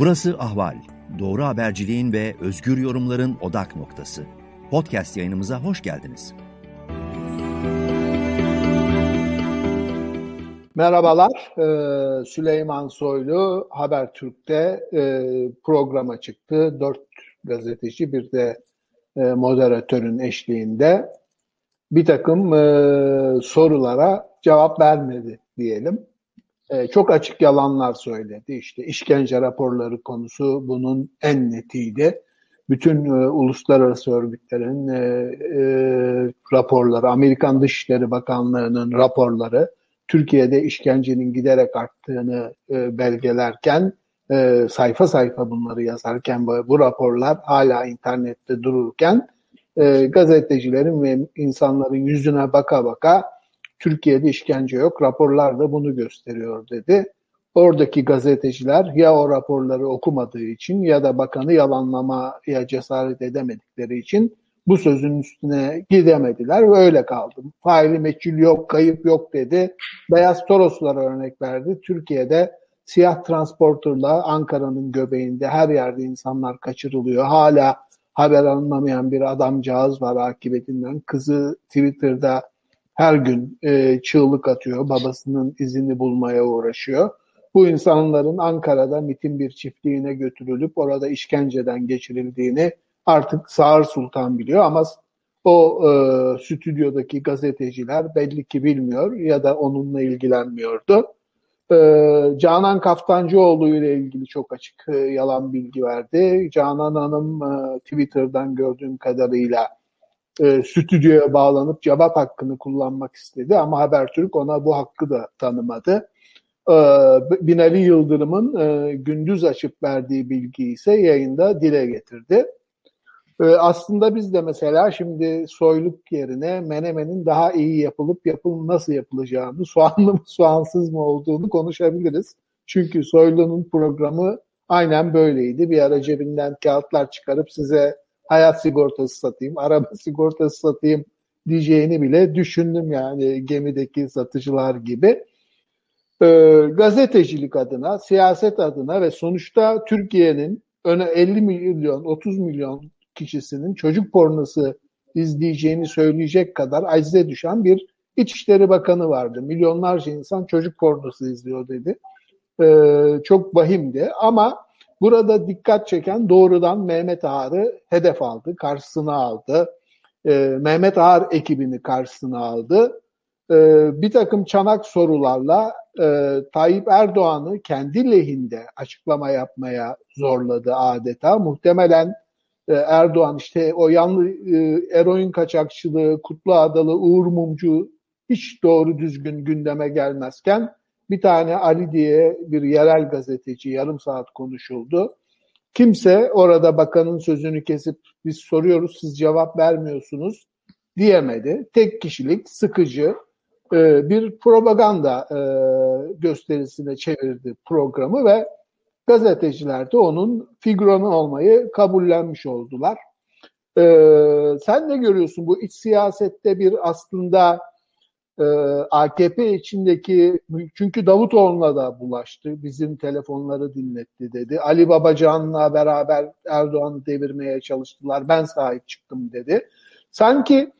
Burası Ahval. Doğru haberciliğin ve özgür yorumların odak noktası. Podcast yayınımıza hoş geldiniz. Merhabalar, ee, Süleyman Soylu Habertürk'te e, programa çıktı. Dört gazeteci bir de e, moderatörün eşliğinde bir takım e, sorulara cevap vermedi diyelim. E, çok açık yalanlar söyledi. İşte işkence raporları konusu bunun en netiydi. Bütün e, uluslararası örgütlerin e, e, raporları, Amerikan Dışişleri Bakanlığı'nın raporları Türkiye'de işkencenin giderek arttığını e, belgelerken e, sayfa sayfa bunları yazarken bu, bu raporlar hala internette dururken e, gazetecilerin ve insanların yüzüne baka baka Türkiye'de işkence yok, raporlar da bunu gösteriyor dedi. Oradaki gazeteciler ya o raporları okumadığı için ya da bakanı yalanlamaya cesaret edemedikleri için bu sözün üstüne gidemediler ve öyle kaldı. Faili meçhul yok, kayıp yok dedi. Beyaz Toroslara örnek verdi. Türkiye'de siyah transporterla Ankara'nın göbeğinde her yerde insanlar kaçırılıyor. Hala haber alınamayan bir adamcağız var akıbetinden. Kızı Twitter'da her gün e, çığlık atıyor. Babasının izini bulmaya uğraşıyor. Bu insanların Ankara'da MIT'in bir çiftliğine götürülüp orada işkenceden geçirildiğini artık Sağır Sultan biliyor ama o e, stüdyodaki gazeteciler belli ki bilmiyor ya da onunla ilgilenmiyordu. E, Canan Kaftancıoğlu ile ilgili çok açık e, yalan bilgi verdi. Canan Hanım e, Twitter'dan gördüğüm kadarıyla e, stüdyoya bağlanıp cevap hakkını kullanmak istedi ama Habertürk ona bu hakkı da tanımadı. E, Binali Yıldırım'ın e, gündüz açıp verdiği bilgi ise yayında dile getirdi. E, aslında biz de mesela şimdi soyluk yerine menemenin daha iyi yapılıp yapım nasıl yapılacağını, soğanlı mı soğansız mı olduğunu konuşabiliriz. Çünkü Soylu'nun programı aynen böyleydi. Bir ara cebinden kağıtlar çıkarıp size hayat sigortası satayım, araba sigortası satayım diyeceğini bile düşündüm yani gemideki satıcılar gibi. Ee, gazetecilik adına, siyaset adına ve sonuçta Türkiye'nin öne 50 milyon, 30 milyon kişisinin çocuk pornosu izleyeceğini söyleyecek kadar acize düşen bir İçişleri Bakanı vardı. Milyonlarca insan çocuk pornosu izliyor dedi. Ee, çok vahimdi ama Burada dikkat çeken doğrudan Mehmet Ağar'ı hedef aldı, karşısına aldı. E, Mehmet Ağar ekibini karşısına aldı. E, bir takım çanak sorularla e, Tayyip Erdoğan'ı kendi lehinde açıklama yapmaya zorladı adeta. Muhtemelen e, Erdoğan işte o yanlı e, eroin kaçakçılığı, Kutlu Adalı, Uğur Mumcu hiç doğru düzgün gündeme gelmezken bir tane Ali diye bir yerel gazeteci yarım saat konuşuldu. Kimse orada bakanın sözünü kesip biz soruyoruz siz cevap vermiyorsunuz diyemedi. Tek kişilik, sıkıcı e, bir propaganda e, gösterisine çevirdi programı ve gazeteciler de onun figüranı olmayı kabullenmiş oldular. E, sen ne görüyorsun bu iç siyasette bir aslında e, ee, AKP içindeki çünkü Davutoğlu'na da bulaştı. Bizim telefonları dinletti dedi. Ali Babacan'la beraber Erdoğan'ı devirmeye çalıştılar. Ben sahip çıktım dedi. Sanki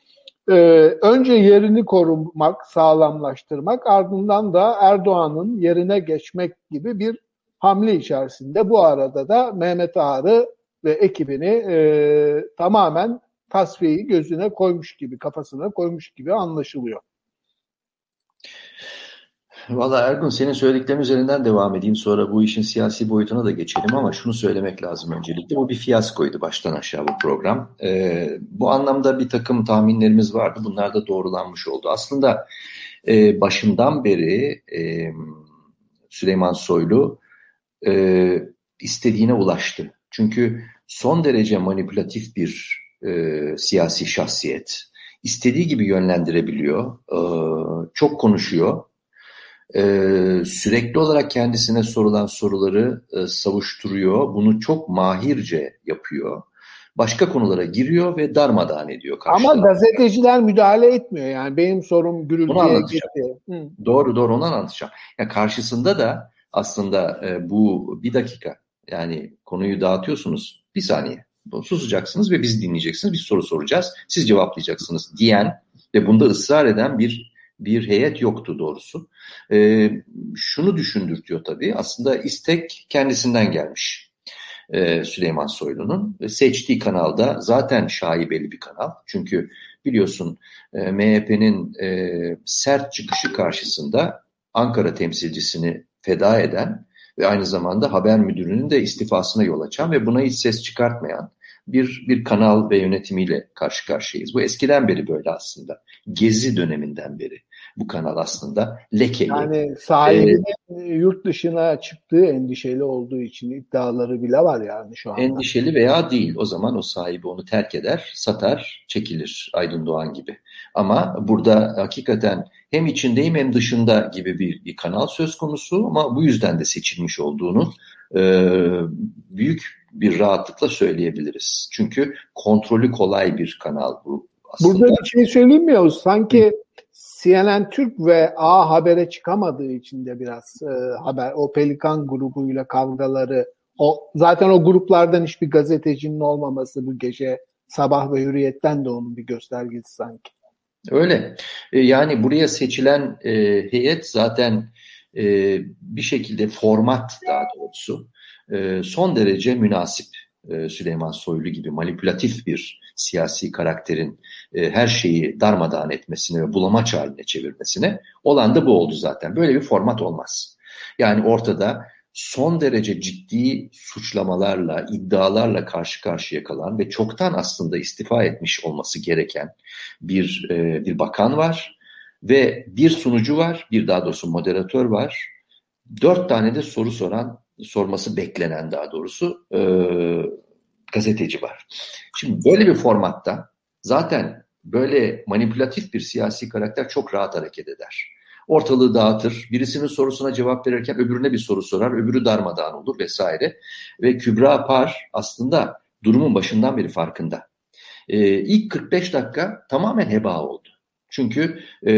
e, önce yerini korumak, sağlamlaştırmak ardından da Erdoğan'ın yerine geçmek gibi bir hamle içerisinde. Bu arada da Mehmet Ağar'ı ve ekibini e, tamamen tasfiyeyi gözüne koymuş gibi, kafasına koymuş gibi anlaşılıyor. Valla Ergun senin söylediklerin üzerinden devam edeyim. Sonra bu işin siyasi boyutuna da geçelim ama şunu söylemek lazım öncelikle. Bu bir fiyaskoydu baştan aşağı bu program. Ee, bu anlamda bir takım tahminlerimiz vardı. Bunlar da doğrulanmış oldu. Aslında e, başından beri e, Süleyman Soylu e, istediğine ulaştı. Çünkü son derece manipülatif bir e, siyasi şahsiyet. İstediği gibi yönlendirebiliyor. E, çok konuşuyor e, sürekli olarak kendisine sorulan soruları e, savuşturuyor. Bunu çok mahirce yapıyor. Başka konulara giriyor ve darmadağın ediyor. Ama gazeteciler müdahale etmiyor. Yani benim sorum gürültüye gitti. Doğru doğru onu anlatacağım. Yani karşısında da aslında bu bir dakika Yani konuyu dağıtıyorsunuz. Bir saniye. Susacaksınız ve biz dinleyeceksiniz. Biz soru soracağız. Siz cevaplayacaksınız diyen ve bunda ısrar eden bir bir heyet yoktu doğrusu. E, şunu düşündürtüyor tabii. Aslında istek kendisinden gelmiş. E, Süleyman Soylu'nun. Seçtiği kanalda zaten şaibeli bir kanal. Çünkü biliyorsun e, MHP'nin e, sert çıkışı karşısında Ankara temsilcisini feda eden ve aynı zamanda haber müdürünün de istifasına yol açan ve buna hiç ses çıkartmayan bir bir kanal ve yönetimiyle karşı karşıyayız. Bu eskiden beri böyle aslında. Gezi döneminden beri bu kanal aslında lekeli. Yani sahibinin ee, yurt dışına çıktığı endişeli olduğu için iddiaları bile var yani şu anda. Endişeli veya değil. O zaman o sahibi onu terk eder, satar, çekilir Aydın Doğan gibi. Ama burada hakikaten hem içindeyim hem dışında gibi bir, bir kanal söz konusu ama bu yüzden de seçilmiş olduğunu e, büyük bir rahatlıkla söyleyebiliriz. Çünkü kontrolü kolay bir kanal bu. Aslında. Burada bir şey söyleyeyim mi Yavuz? Sanki CNN Türk ve A Haber'e çıkamadığı için de biraz e, haber o Pelikan grubuyla kavgaları o zaten o gruplardan hiçbir gazetecinin olmaması bu gece Sabah ve Hürriyet'ten de onun bir göstergesi sanki. Öyle. E, yani buraya seçilen e, heyet zaten e, bir şekilde format daha doğrusu e, son derece münasip. E, Süleyman Soylu gibi manipülatif bir siyasi karakterin e, her şeyi darmadağın etmesine ve bulamaç haline çevirmesine olan da bu oldu zaten. Böyle bir format olmaz. Yani ortada son derece ciddi suçlamalarla, iddialarla karşı karşıya kalan ve çoktan aslında istifa etmiş olması gereken bir e, bir bakan var ve bir sunucu var, bir daha doğrusu moderatör var. Dört tane de soru soran, sorması beklenen daha doğrusu e, gazeteci var. Şimdi böyle bir formatta zaten böyle manipülatif bir siyasi karakter çok rahat hareket eder. Ortalığı dağıtır, birisinin sorusuna cevap verirken öbürüne bir soru sorar, öbürü darmadağın olur vesaire. Ve Kübra Par aslında durumun başından beri farkında. Ee, ilk 45 dakika tamamen heba oldu. Çünkü e,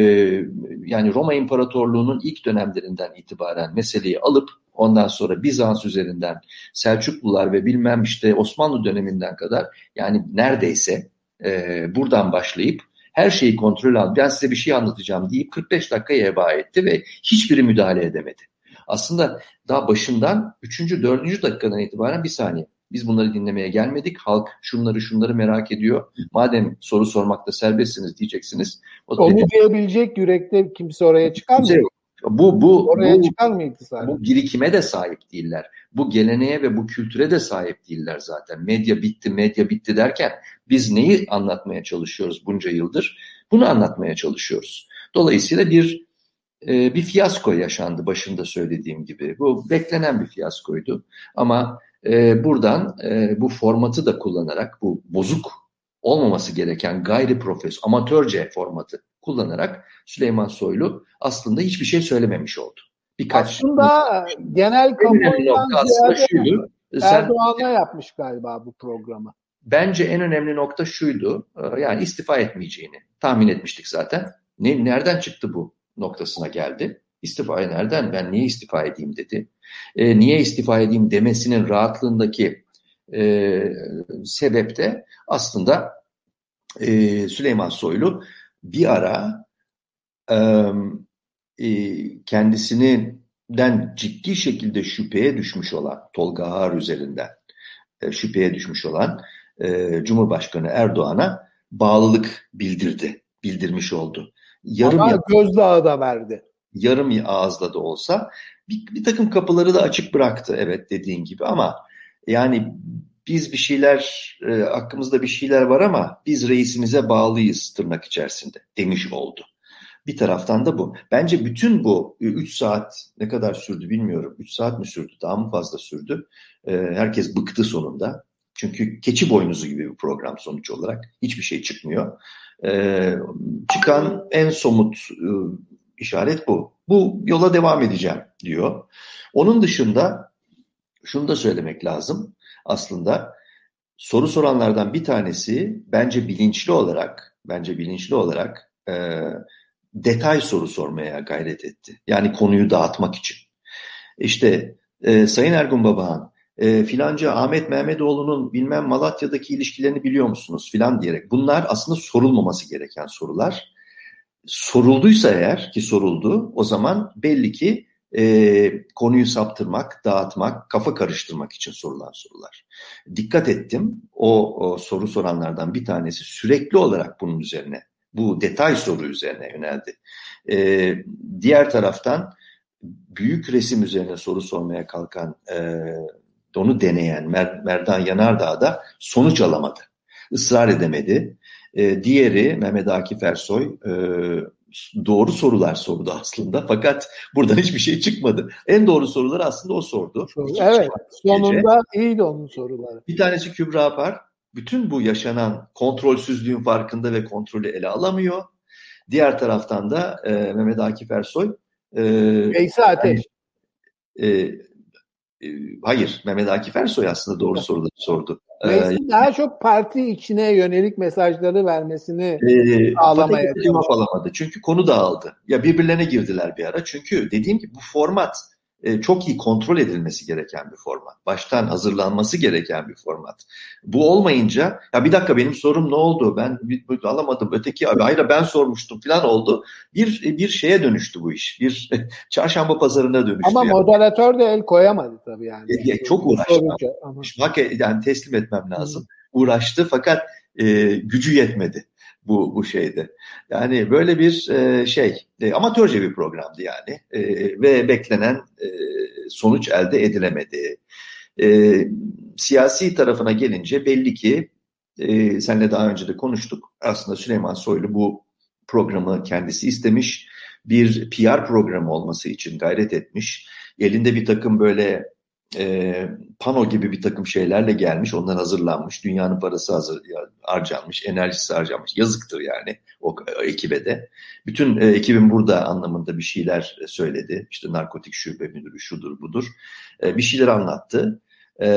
yani Roma İmparatorluğu'nun ilk dönemlerinden itibaren meseleyi alıp ondan sonra Bizans üzerinden Selçuklular ve bilmem işte Osmanlı döneminden kadar yani neredeyse e, buradan başlayıp her şeyi kontrol aldı. Ben size bir şey anlatacağım deyip 45 dakikaya heba etti ve hiçbiri müdahale edemedi. Aslında daha başından 3. 4. dakikadan itibaren bir saniye biz bunları dinlemeye gelmedik. Halk şunları şunları merak ediyor. Madem soru sormakta serbestsiniz diyeceksiniz. O Onu diyebilecek yürekte kimse oraya çıkar mı? Bu bu oraya bu, çıkar mı iktisar? Bu birikime de sahip değiller. Bu geleneğe ve bu kültüre de sahip değiller zaten. Medya bitti, medya bitti derken biz neyi anlatmaya çalışıyoruz bunca yıldır? Bunu anlatmaya çalışıyoruz. Dolayısıyla bir e, bir fiyasko yaşandı başında söylediğim gibi. Bu beklenen bir fiyaskoydu. Ama e, buradan e, bu formatı da kullanarak bu bozuk olmaması gereken gayri profesyonel, amatörce formatı kullanarak Süleyman Soylu aslında hiçbir şey söylememiş oldu. Birkaç aslında genel kamuoyundan ziyade Erdoğan'a yapmış galiba bu programı. Bence en önemli nokta şuydu. E, yani istifa etmeyeceğini tahmin etmiştik zaten. Ne, nereden çıktı bu noktasına geldi? İstifa nereden? Ben niye istifa edeyim dedi. E, niye istifa edeyim demesinin rahatlığındaki e, sebep de aslında e, Süleyman Soylu bir ara e, kendisinden ciddi şekilde şüpheye düşmüş olan Tolga Ağar üzerinden e, şüpheye düşmüş olan e, Cumhurbaşkanı Erdoğan'a bağlılık bildirdi, bildirmiş oldu. Yarım Ama gözdağı da verdi yarım ağızla da olsa bir, bir takım kapıları da açık bıraktı evet dediğin gibi ama yani biz bir şeyler e, hakkımızda bir şeyler var ama biz reisimize bağlıyız tırnak içerisinde demiş oldu. Bir taraftan da bu. Bence bütün bu 3 saat ne kadar sürdü bilmiyorum. 3 saat mi sürdü? Daha mı fazla sürdü? E, herkes bıktı sonunda. Çünkü keçi boynuzu gibi bir program sonuç olarak. Hiçbir şey çıkmıyor. E, çıkan en somut e, işaret bu. Bu yola devam edeceğim diyor. Onun dışında şunu da söylemek lazım. Aslında soru soranlardan bir tanesi bence bilinçli olarak, bence bilinçli olarak e, detay soru sormaya gayret etti. Yani konuyu dağıtmak için. İşte e, Sayın Ergun Babağan e, filanca Ahmet Mehmetoğlu'nun bilmem Malatya'daki ilişkilerini biliyor musunuz filan diyerek. Bunlar aslında sorulmaması gereken sorular. Sorulduysa eğer ki soruldu o zaman belli ki e, konuyu saptırmak, dağıtmak, kafa karıştırmak için sorulan sorular. Dikkat ettim o, o soru soranlardan bir tanesi sürekli olarak bunun üzerine, bu detay soru üzerine yöneldi. E, diğer taraftan büyük resim üzerine soru sormaya kalkan, e, onu deneyen Mer Merdan Yanardağ da sonuç alamadı. Israr edemedi. E, diğeri Mehmet Akif Ersoy e, doğru sorular sordu aslında. Fakat buradan hiçbir şey çıkmadı. En doğru soruları aslında o sordu. evet. Sonunda gece. iyiydi onun soruları. Bir tanesi Kübra Apar. Bütün bu yaşanan kontrolsüzlüğün farkında ve kontrolü ele alamıyor. Diğer taraftan da e, Mehmet Akif Ersoy e, Veysi Ateş. E, e, hayır, Mehmet Akif Ersoy aslında doğru soruları sordu. Meclisin ee, daha çok parti içine yönelik mesajları vermesini e, sağlamaya cevap alamadı. Çünkü konu dağıldı. Ya birbirlerine girdiler bir ara. Çünkü dediğim gibi bu format e, çok iyi kontrol edilmesi gereken bir format. Baştan hazırlanması gereken bir format. Bu olmayınca ya bir dakika benim sorum ne oldu? Ben alamadım. Öteki abi hayır ben sormuştum falan oldu. Bir bir şeye dönüştü bu iş. Bir çarşamba pazarına dönüştü. Ama yani. moderatör de el koyamadı tabii yani. Ya, ya, çok uğraştı. Hak yani teslim etmem lazım. Hı. Uğraştı fakat e, gücü yetmedi bu bu şeyde. Yani böyle bir e, şey e, amatörce bir programdı yani e, ve beklenen e, sonuç elde edilemedi. E, siyasi tarafına gelince belli ki e, senle daha önce de konuştuk. Aslında Süleyman Soylu bu programı kendisi istemiş. Bir PR programı olması için gayret etmiş. Elinde bir takım böyle e, pano gibi bir takım şeylerle gelmiş, ondan hazırlanmış, dünyanın parası hazır, harcanmış, enerjisi harcanmış. Yazıktır yani o, ekibe de. Bütün e, ekibin burada anlamında bir şeyler söyledi. İşte narkotik şube müdürü şudur budur. E, bir şeyler anlattı. E,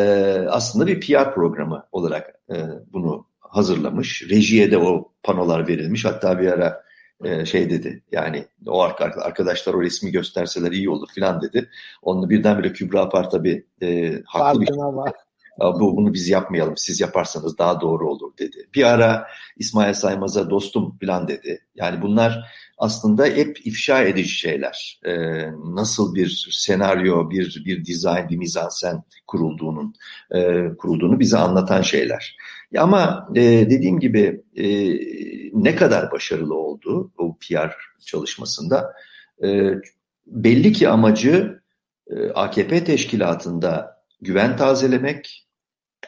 aslında bir PR programı olarak e, bunu hazırlamış. Rejiye de o panolar verilmiş. Hatta bir ara e, şey dedi yani o arkadaşlar o resmi gösterseler iyi olur filan dedi. Onu birdenbire Kübra Apar tabii e, haklı bir var. Bu, bunu biz yapmayalım siz yaparsanız daha doğru olur dedi. Bir ara İsmail Saymaz'a dostum filan dedi. Yani bunlar aslında hep ifşa edici şeyler. Ee, nasıl bir senaryo, bir bir dizayn, bir mizansen kurulduğunun e, kurulduğunu bize anlatan şeyler. Ama e, dediğim gibi e, ne kadar başarılı oldu o PR çalışmasında e, belli ki amacı e, AKP teşkilatında güven tazelemek,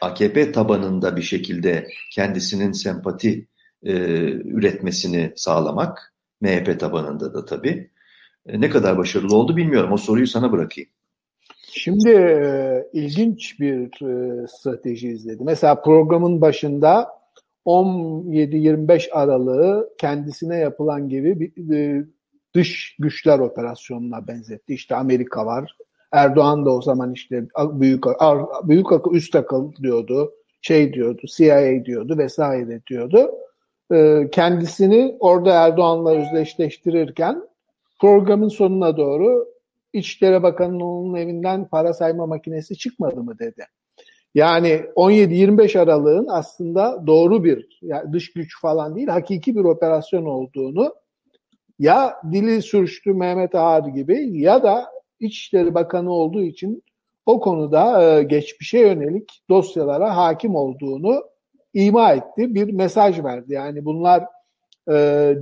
AKP tabanında bir şekilde kendisinin sempati e, üretmesini sağlamak MHP tabanında da tabii. E, ne kadar başarılı oldu bilmiyorum. O soruyu sana bırakayım. Şimdi e, ilginç bir e, strateji izledi. Mesela programın başında 17-25 Aralık'ı kendisine yapılan gibi bir e, dış güçler operasyonuna benzetti. İşte Amerika var. Erdoğan da o zaman işte büyük büyük akıl üst akıl diyordu. Şey diyordu, CIA diyordu vesaire diyordu. E, kendisini orada Erdoğan'la özdeşleştirirken programın sonuna doğru İçişleri Bakanı'nın onun evinden para sayma makinesi çıkmadı mı dedi. Yani 17-25 Aralık'ın aslında doğru bir yani dış güç falan değil hakiki bir operasyon olduğunu ya dili sürçtü Mehmet Ağar gibi ya da İçişleri Bakanı olduğu için o konuda e, geçmişe yönelik dosyalara hakim olduğunu ima etti. Bir mesaj verdi. Yani bunlar e,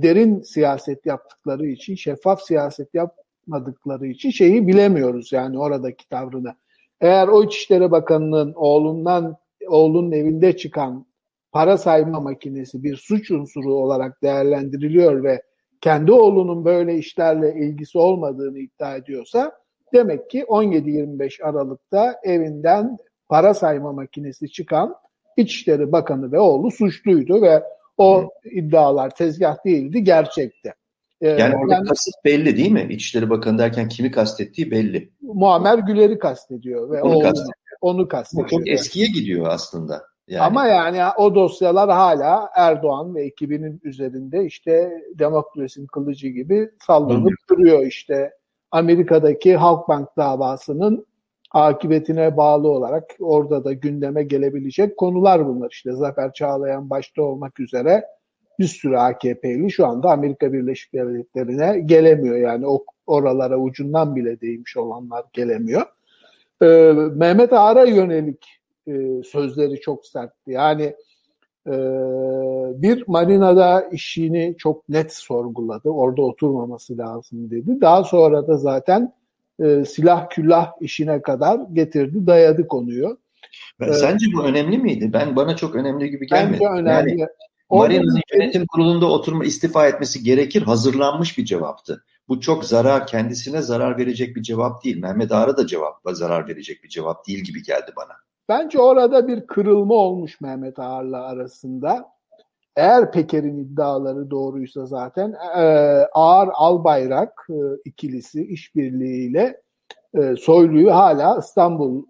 derin siyaset yaptıkları için, şeffaf siyaset yapmadıkları için şeyi bilemiyoruz yani oradaki tavrını. Eğer o İçişleri Bakanı'nın oğlundan oğlunun evinde çıkan para sayma makinesi bir suç unsuru olarak değerlendiriliyor ve kendi oğlunun böyle işlerle ilgisi olmadığını iddia ediyorsa demek ki 17-25 Aralık'ta evinden para sayma makinesi çıkan İçişleri Bakanı ve oğlu suçluydu ve o Hı. iddialar tezgah değildi, gerçekti. Ee, yani orada yani, kasıt belli değil mi? İçişleri Bakanı derken kimi kastettiği belli. Muammer Güler'i kastediyor ve onu, kastediyor. onu kastediyor. çok eskiye gidiyor aslında. Yani. Ama yani o dosyalar hala Erdoğan ve ekibinin üzerinde işte demokrasinin kılıcı gibi sallanıp duruyor işte. Amerika'daki Halkbank davasının akıbetine bağlı olarak orada da gündeme gelebilecek konular bunlar. İşte Zafer Çağlayan başta olmak üzere bir sürü AKP'li şu anda Amerika Birleşik Devletleri'ne gelemiyor. Yani o oralara ucundan bile değmiş olanlar gelemiyor. Ee, Mehmet Ağar'a yönelik e, sözleri çok sertti. Yani bir marinada işini çok net sorguladı. Orada oturmaması lazım dedi. Daha sonra da zaten e, silah küllah işine kadar getirdi, dayadı konuyu. Ben, ee, sence bu önemli miydi? Ben bana çok önemli gibi gelmedi. Bence önemli. Yani, Marina'nın yönetim kurulunda oturma istifa etmesi gerekir hazırlanmış bir cevaptı. Bu çok zarar kendisine zarar verecek bir cevap değil. Mehmet Ağar'a da cevap zarar verecek bir cevap değil gibi geldi bana. Bence orada bir kırılma olmuş Mehmet Ağar'la arasında. Eğer Peker'in iddiaları doğruysa zaten e, Ağar Albayrak e, ikilisi işbirliğiyle e, Soylu'yu hala İstanbul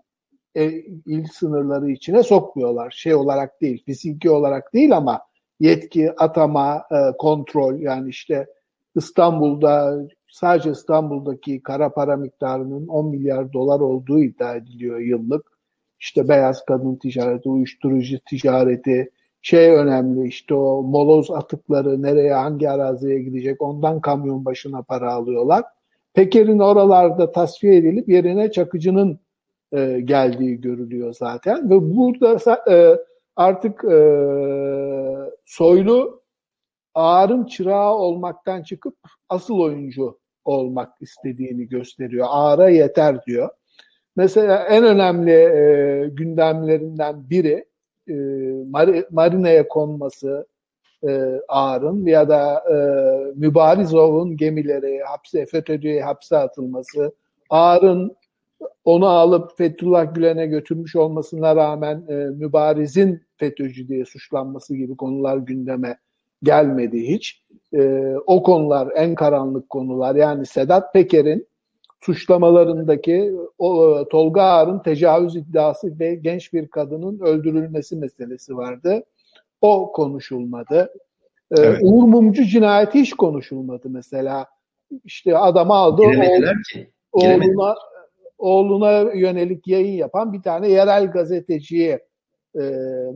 e, il sınırları içine sokmuyorlar. Şey olarak değil, fiziki olarak değil ama yetki, atama, e, kontrol yani işte İstanbul'da sadece İstanbul'daki kara para miktarının 10 milyar dolar olduğu iddia ediliyor yıllık. İşte beyaz kadın ticareti, uyuşturucu ticareti, şey önemli işte o moloz atıkları nereye hangi araziye gidecek ondan kamyon başına para alıyorlar. Peker'in oralarda tasfiye edilip yerine Çakıcı'nın e, geldiği görülüyor zaten ve burada e, artık e, Soylu Ağar'ın çırağı olmaktan çıkıp asıl oyuncu olmak istediğini gösteriyor. Ağar'a yeter diyor. Mesela en önemli e, gündemlerinden biri e, Mar- Marina'ya konması e, Ağar'ın ya da e, Mübarizov'un gemileri hapse, FETÖ'cüye hapse atılması, Ağar'ın onu alıp Fethullah Gülen'e götürmüş olmasına rağmen e, Mübariz'in FETÖ'cü diye suçlanması gibi konular gündeme gelmedi hiç. E, o konular en karanlık konular. Yani Sedat Peker'in suçlamalarındaki o, Tolga Ağar'ın tecavüz iddiası ve genç bir kadının öldürülmesi meselesi vardı. O konuşulmadı. Ee, evet. Uğur Mumcu cinayeti hiç konuşulmadı mesela. İşte adamı aldı oğluna, oğluna, oğluna yönelik yayın yapan bir tane yerel gazeteciye e,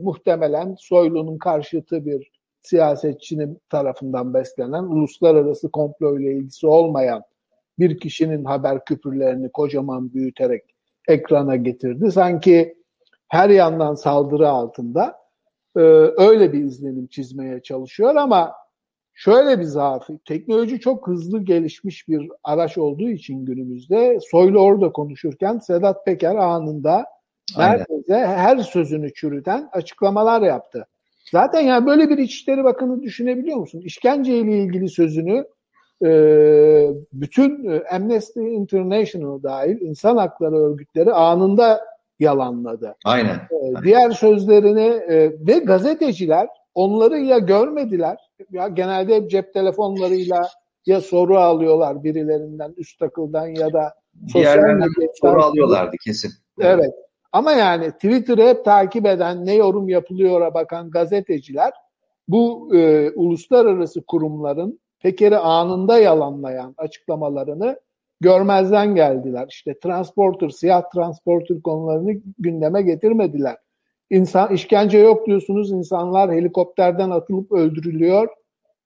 muhtemelen Soylu'nun karşıtı bir siyasetçinin tarafından beslenen uluslararası komplo ile ilgisi olmayan bir kişinin haber küpürlerini kocaman büyüterek ekrana getirdi. Sanki her yandan saldırı altında e, öyle bir izlenim çizmeye çalışıyor ama şöyle bir zaafı, teknoloji çok hızlı gelişmiş bir araç olduğu için günümüzde Soylu orada konuşurken Sedat Peker anında neredeyse her sözünü çürüten açıklamalar yaptı. Zaten yani böyle bir İçişleri Bakanı düşünebiliyor musun? İşkence ile ilgili sözünü e, bütün Amnesty International dahil insan hakları örgütleri anında yalanladı. Aynen. E, diğer sözlerini e, ve gazeteciler onları ya görmediler ya genelde hep cep telefonlarıyla ya soru alıyorlar birilerinden üst takıldan ya da sosyal medyadan soru alıyorlardı kesin. Evet. Ama yani Twitter'ı hep takip eden, ne yorum yapılıyor'a bakan gazeteciler bu e, uluslararası kurumların Peker'i anında yalanlayan açıklamalarını görmezden geldiler. İşte transporter, siyah transporter konularını gündeme getirmediler. İnsan işkence yok diyorsunuz, insanlar helikopterden atılıp öldürülüyor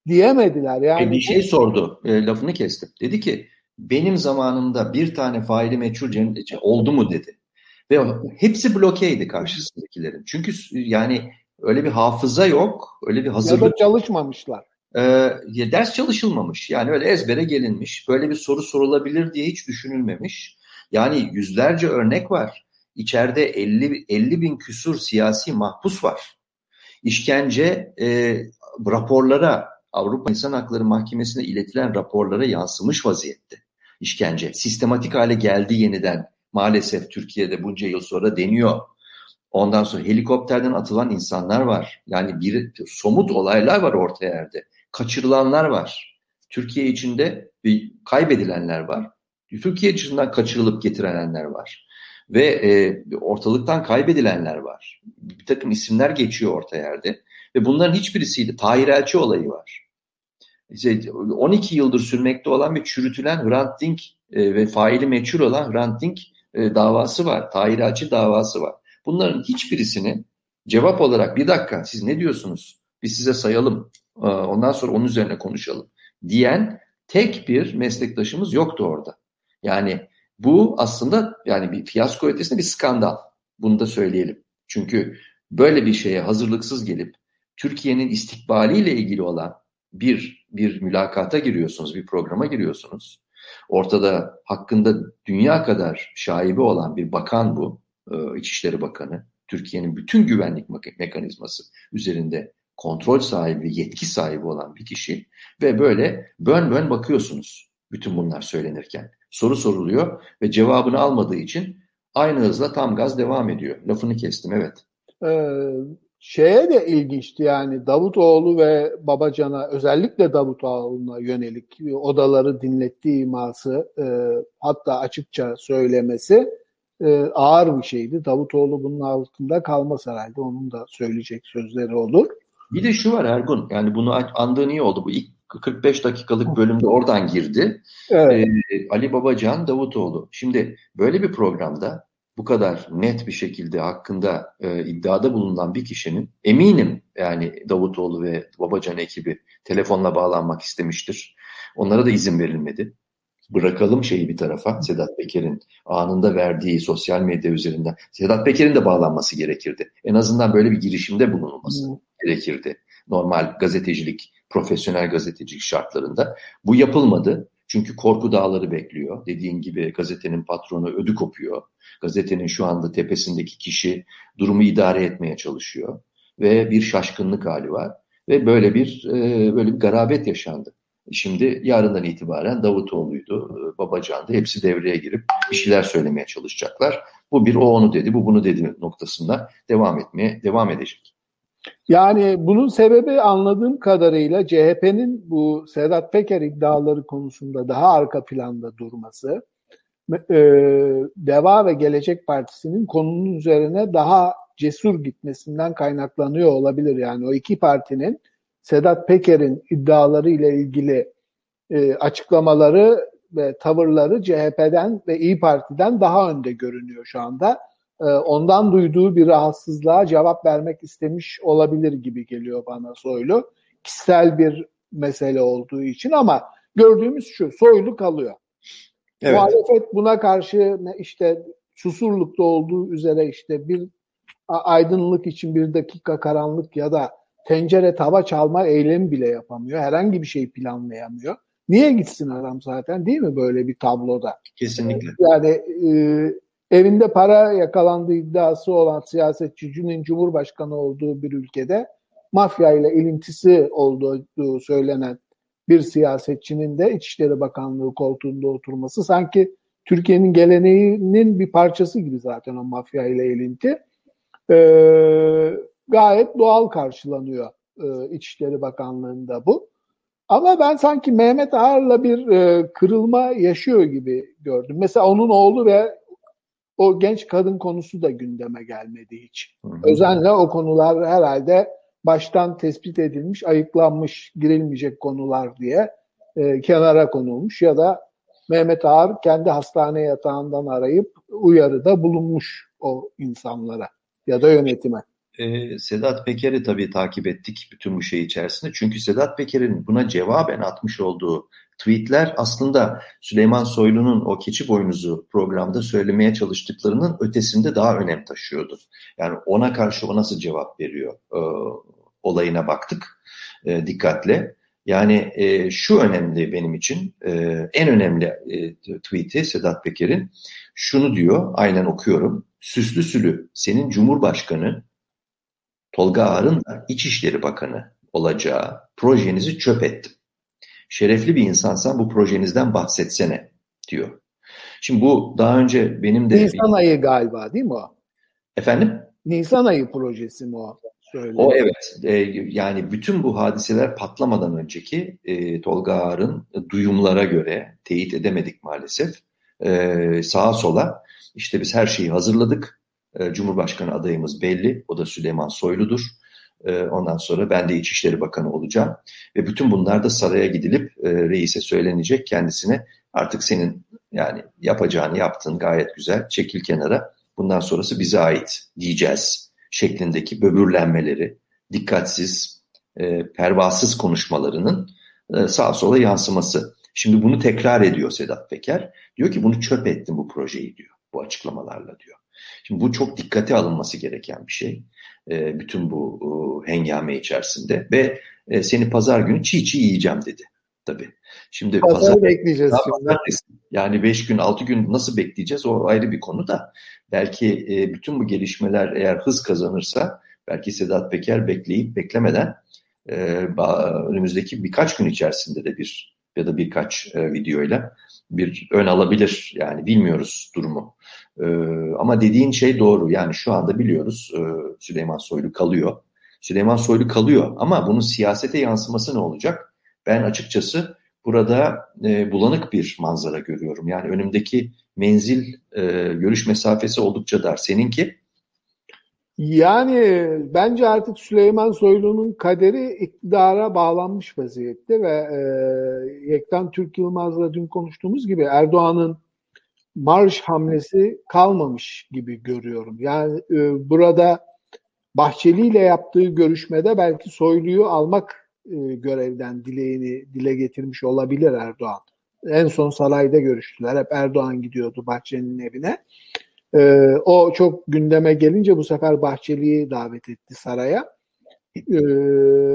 diyemediler. Yani e bir şey sordu, e, lafını kestim. Dedi ki benim zamanımda bir tane faili meçhul oldu mu dedi. Ve hepsi blokeydi karşısındakilerin. Çünkü yani öyle bir hafıza yok, öyle bir hazırlık. Ya da çalışmamışlar. Ee, ders çalışılmamış. Yani öyle ezbere gelinmiş. Böyle bir soru sorulabilir diye hiç düşünülmemiş. Yani yüzlerce örnek var. İçeride 50, 50 bin küsur siyasi mahpus var. İşkence e, raporlara, Avrupa İnsan Hakları Mahkemesi'ne iletilen raporlara yansımış vaziyette. İşkence sistematik hale geldi yeniden maalesef Türkiye'de bunca yıl sonra deniyor. Ondan sonra helikopterden atılan insanlar var. Yani bir somut olaylar var ortaya yerde. Kaçırılanlar var. Türkiye içinde bir kaybedilenler var. Türkiye içinden kaçırılıp getirenler var. Ve e, ortalıktan kaybedilenler var. Bir takım isimler geçiyor orta yerde. Ve bunların hiçbirisiyle Tahir Elçi olayı var. İşte 12 yıldır sürmekte olan bir çürütülen Hrant Dink e, ve faili meçhul olan Hrant Dink e, davası var. Tahir davası var. Bunların hiçbirisini cevap olarak bir dakika siz ne diyorsunuz? Biz size sayalım. E, ondan sonra onun üzerine konuşalım. Diyen tek bir meslektaşımız yoktu orada. Yani bu aslında yani bir fiyasko ötesinde bir skandal. Bunu da söyleyelim. Çünkü böyle bir şeye hazırlıksız gelip Türkiye'nin istikbaliyle ilgili olan bir bir mülakata giriyorsunuz, bir programa giriyorsunuz. Ortada hakkında dünya kadar şaibi olan bir bakan bu, e, İçişleri Bakanı. Türkiye'nin bütün güvenlik mekanizması üzerinde kontrol sahibi, yetki sahibi olan bir kişi ve böyle bön bön bakıyorsunuz bütün bunlar söylenirken. Soru soruluyor ve cevabını almadığı için aynı hızla tam gaz devam ediyor. Lafını kestim evet. Ee, şeye de ilginçti yani Davutoğlu ve Babacan'a özellikle Davutoğlu'na yönelik odaları dinlettiği iması e, hatta açıkça söylemesi e, ağır bir şeydi. Davutoğlu bunun altında kalmaz herhalde. Onun da söyleyecek sözleri olur. Bir de şu var Ergun, yani bunu andığın iyi oldu. Bu ilk 45 dakikalık bölümde oradan girdi. Evet. Ee, Ali Babacan Davutoğlu. Şimdi böyle bir programda bu kadar net bir şekilde hakkında e, iddiada bulunan bir kişinin eminim yani Davutoğlu ve Babacan ekibi telefonla bağlanmak istemiştir. Onlara da izin verilmedi. Bırakalım şeyi bir tarafa Sedat Peker'in anında verdiği sosyal medya üzerinden. Sedat Peker'in de bağlanması gerekirdi. En azından böyle bir girişimde bulunulması hmm. Gerekirdi. Normal gazetecilik, profesyonel gazetecilik şartlarında. Bu yapılmadı. Çünkü korku dağları bekliyor. Dediğin gibi gazetenin patronu ödü kopuyor. Gazetenin şu anda tepesindeki kişi durumu idare etmeye çalışıyor. Ve bir şaşkınlık hali var. Ve böyle bir e, böyle bir garabet yaşandı. Şimdi yarından itibaren Davutoğlu'ydu, e, Babacan'dı. Hepsi devreye girip bir şeyler söylemeye çalışacaklar. Bu bir o onu dedi, bu bunu dedi noktasında devam etmeye devam edecek. Yani bunun sebebi anladığım kadarıyla CHP'nin bu Sedat Peker iddiaları konusunda daha arka planda durması, e, Deva ve Gelecek Partisi'nin konunun üzerine daha cesur gitmesinden kaynaklanıyor olabilir. Yani o iki partinin Sedat Peker'in iddiaları ile ilgili e, açıklamaları ve tavırları CHP'den ve İyi Parti'den daha önde görünüyor şu anda. E, ondan duyduğu bir rahatsızlığa cevap vermek istemiş olabilir gibi geliyor bana Soylu. Kişisel bir mesele olduğu için ama gördüğümüz şu Soylu kalıyor. Evet. Muhalefet buna karşı işte susurlukta olduğu üzere işte bir aydınlık için bir dakika karanlık ya da tencere tava çalma eylemi bile yapamıyor. Herhangi bir şey planlayamıyor. Niye gitsin adam zaten değil mi böyle bir tabloda? Kesinlikle. Yani e, evinde para yakalandığı iddiası olan siyasetçinin cumhurbaşkanı olduğu bir ülkede mafya ile ilintisi olduğu söylenen bir siyasetçinin de İçişleri Bakanlığı koltuğunda oturması sanki Türkiye'nin geleneğinin bir parçası gibi zaten o mafya ile ilinti. Ee, gayet doğal karşılanıyor e, İçişleri Bakanlığı'nda bu. Ama ben sanki Mehmet Ağar'la bir e, kırılma yaşıyor gibi gördüm. Mesela onun oğlu ve o genç kadın konusu da gündeme gelmedi hiç. Hı hı. Özenle o konular herhalde baştan tespit edilmiş, ayıklanmış, girilmeyecek konular diye e, kenara konulmuş ya da Mehmet Ağar kendi hastane yatağından arayıp uyarıda bulunmuş o insanlara ya da yönetime e, Sedat Peker'i tabii takip ettik bütün bu şey içerisinde. Çünkü Sedat Peker'in buna cevaben atmış olduğu tweetler aslında Süleyman Soylu'nun o keçi boynuzu programda söylemeye çalıştıklarının ötesinde daha önem taşıyordu. Yani ona karşı o nasıl cevap veriyor e, olayına baktık e, dikkatle. Yani e, şu önemli benim için, e, en önemli e, tweet'i Sedat Peker'in şunu diyor, aynen okuyorum. Süslü sülü senin Cumhurbaşkanı Tolga Ağar'ın da İçişleri Bakanı olacağı projenizi çöp ettim. Şerefli bir insansan bu projenizden bahsetsene diyor. Şimdi bu daha önce benim de... Nisan ayı galiba değil mi o? Efendim? Nisan ayı projesi mi o? Söyle. O evet. E, yani bütün bu hadiseler patlamadan önceki e, Tolga Ağar'ın duyumlara göre teyit edemedik maalesef. E, sağa sola işte biz her şeyi hazırladık. E, Cumhurbaşkanı adayımız belli. O da Süleyman Soylu'dur. E, ondan sonra ben de İçişleri Bakanı olacağım. Ve bütün bunlar da saraya gidilip e, reise söylenecek kendisine artık senin Yani yapacağını yaptın gayet güzel. Çekil kenara. Bundan sonrası bize ait diyeceğiz şeklindeki böbürlenmeleri, dikkatsiz, e, pervasız konuşmalarının e, sağa sola yansıması. Şimdi bunu tekrar ediyor Sedat Peker. Diyor ki bunu çöp ettim bu projeyi diyor bu açıklamalarla diyor. Şimdi bu çok dikkate alınması gereken bir şey. E, bütün bu e, hengame içerisinde ve e, seni pazar günü çiğ çiğ yiyeceğim dedi. Tabii. Şimdi pazar, pazar bekleyeceğiz şimdi. Yani 5 gün 6 gün nasıl bekleyeceğiz o ayrı bir konu da. Belki e, bütün bu gelişmeler eğer hız kazanırsa belki Sedat Peker bekleyip beklemeden e, önümüzdeki birkaç gün içerisinde de bir ya da birkaç e, videoyla bir ön alabilir. Yani bilmiyoruz durumu. E, ama dediğin şey doğru. Yani şu anda biliyoruz e, Süleyman Soylu kalıyor. Süleyman Soylu kalıyor ama bunun siyasete yansıması ne olacak? Ben açıkçası burada e, bulanık bir manzara görüyorum. Yani önümdeki menzil e, görüş mesafesi oldukça dar. Seninki? Yani bence artık Süleyman Soylu'nun kaderi iktidara bağlanmış vaziyette ve e, Yektan Türk Yılmaz'la dün konuştuğumuz gibi Erdoğan'ın marş hamlesi kalmamış gibi görüyorum. Yani e, burada Bahçeli ile yaptığı görüşmede belki Soylu'yu almak e, görevden dileğini dile getirmiş olabilir Erdoğan. En son sarayda görüştüler. Hep Erdoğan gidiyordu Bahçeli'nin evine. Ee, o çok gündeme gelince bu sefer Bahçeli'yi davet etti saraya. Ee,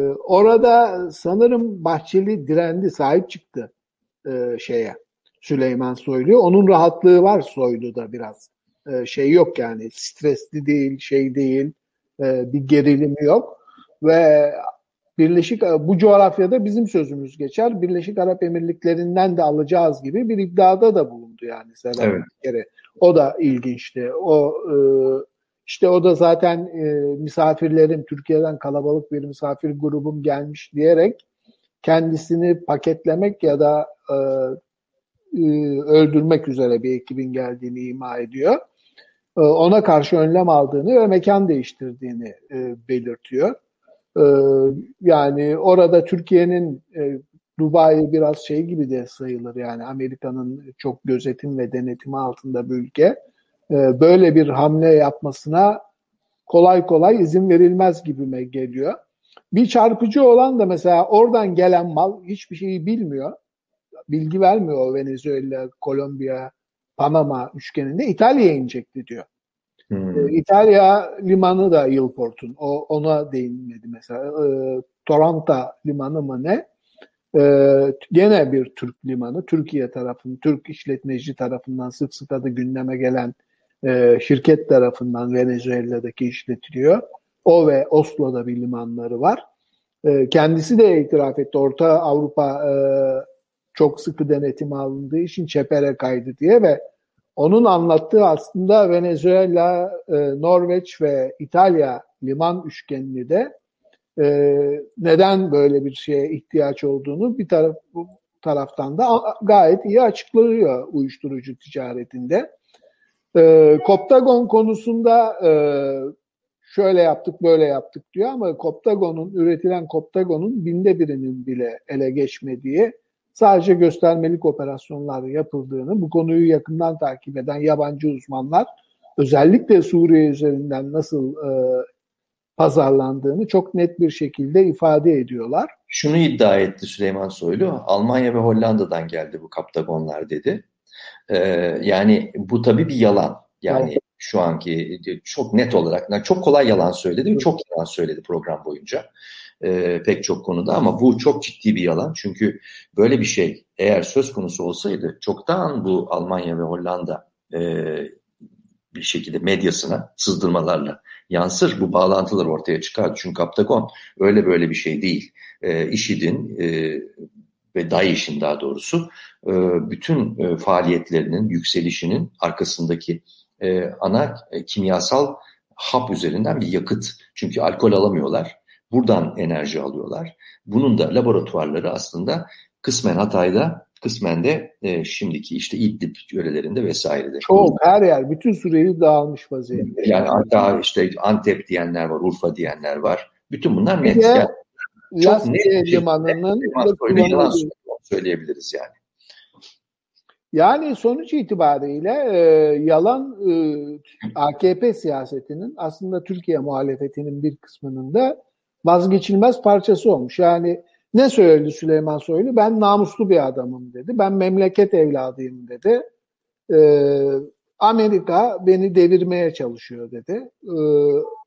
orada sanırım Bahçeli direndi, sahip çıktı e, şeye Süleyman Soylu. Onun rahatlığı var Soylu'da biraz. E, şey yok yani stresli değil, şey değil, e, bir gerilimi yok. Ve Birleşik bu coğrafyada bizim sözümüz geçer. Birleşik Arap Emirlikleri'nden de alacağız gibi bir iddiada da bulundu yani Sedat evet. kere. O da ilginçti. O e, işte o da zaten e, misafirlerim Türkiye'den kalabalık bir misafir grubum gelmiş diyerek kendisini paketlemek ya da e, öldürmek üzere bir ekibin geldiğini ima ediyor. Ona karşı önlem aldığını ve mekan değiştirdiğini belirtiyor. Ee, yani orada Türkiye'nin e, Dubai biraz şey gibi de sayılır yani Amerika'nın çok gözetim ve denetimi altında bir ülke. Ee, böyle bir hamle yapmasına kolay kolay izin verilmez gibime geliyor. Bir çarpıcı olan da mesela oradan gelen mal hiçbir şeyi bilmiyor. Bilgi vermiyor Venezuela, Kolombiya, Panama üçgeninde İtalya'ya inecekti diyor. Hmm. E, İtalya limanı da Yılport'un. O ona değinmedi mesela. E, Toronto limanı mı ne? E, gene bir Türk limanı. Türkiye tarafının, Türk işletmeci tarafından sık sık adı gündeme gelen e, şirket tarafından Venezuela'daki işletiliyor. O ve Oslo'da bir limanları var. E, kendisi de itiraf etti. Orta Avrupa e, çok sıkı denetim alındığı için çepere kaydı diye ve onun anlattığı aslında Venezuela, e, Norveç ve İtalya liman üçgenini de e, neden böyle bir şeye ihtiyaç olduğunu bir taraf taraftan da gayet iyi açıklıyor uyuşturucu ticaretinde. E, Koptagon konusunda e, şöyle yaptık böyle yaptık diyor ama Koptagon'un üretilen Koptagon'un binde birinin bile ele geçmediği sadece göstermelik operasyonlar yapıldığını, bu konuyu yakından takip eden yabancı uzmanlar özellikle Suriye üzerinden nasıl e, pazarlandığını çok net bir şekilde ifade ediyorlar. Şunu iddia etti Süleyman Soylu, Almanya ve Hollanda'dan geldi bu kaptagonlar dedi. Ee, yani bu tabii bir yalan. Yani evet. şu anki çok net olarak, çok kolay yalan söyledi, çok yalan söyledi program boyunca e, pek çok konuda ama bu çok ciddi bir yalan. Çünkü böyle bir şey eğer söz konusu olsaydı çoktan bu Almanya ve Hollanda e, bir şekilde medyasına sızdırmalarla yansır. Bu bağlantılar ortaya çıkar. Çünkü Kaptagon öyle böyle bir şey değil. E, IŞİD'in e, ve DAEŞ'in daha doğrusu e, bütün e, faaliyetlerinin yükselişinin arkasındaki e, ana e, kimyasal hap üzerinden bir yakıt. Çünkü alkol alamıyorlar. Buradan enerji alıyorlar. Bunun da laboratuvarları aslında kısmen Hatay'da, kısmen de e, şimdiki işte İdlib yörelerinde vesairede. Çok her yer, bütün Suriye'yi dağılmış vaziyette. Yani hatta işte Antep diyenler var, Urfa diyenler var. Bütün bunlar net. Yani, çok net limanının yalan söyleyebiliriz yani. Yani sonuç itibariyle e, yalan e, AKP siyasetinin aslında Türkiye muhalefetinin bir kısmının da vazgeçilmez parçası olmuş. Yani ne söyledi Süleyman Soylu? Ben namuslu bir adamım dedi. Ben memleket evladıyım dedi. Ee, Amerika beni devirmeye çalışıyor dedi. Ee,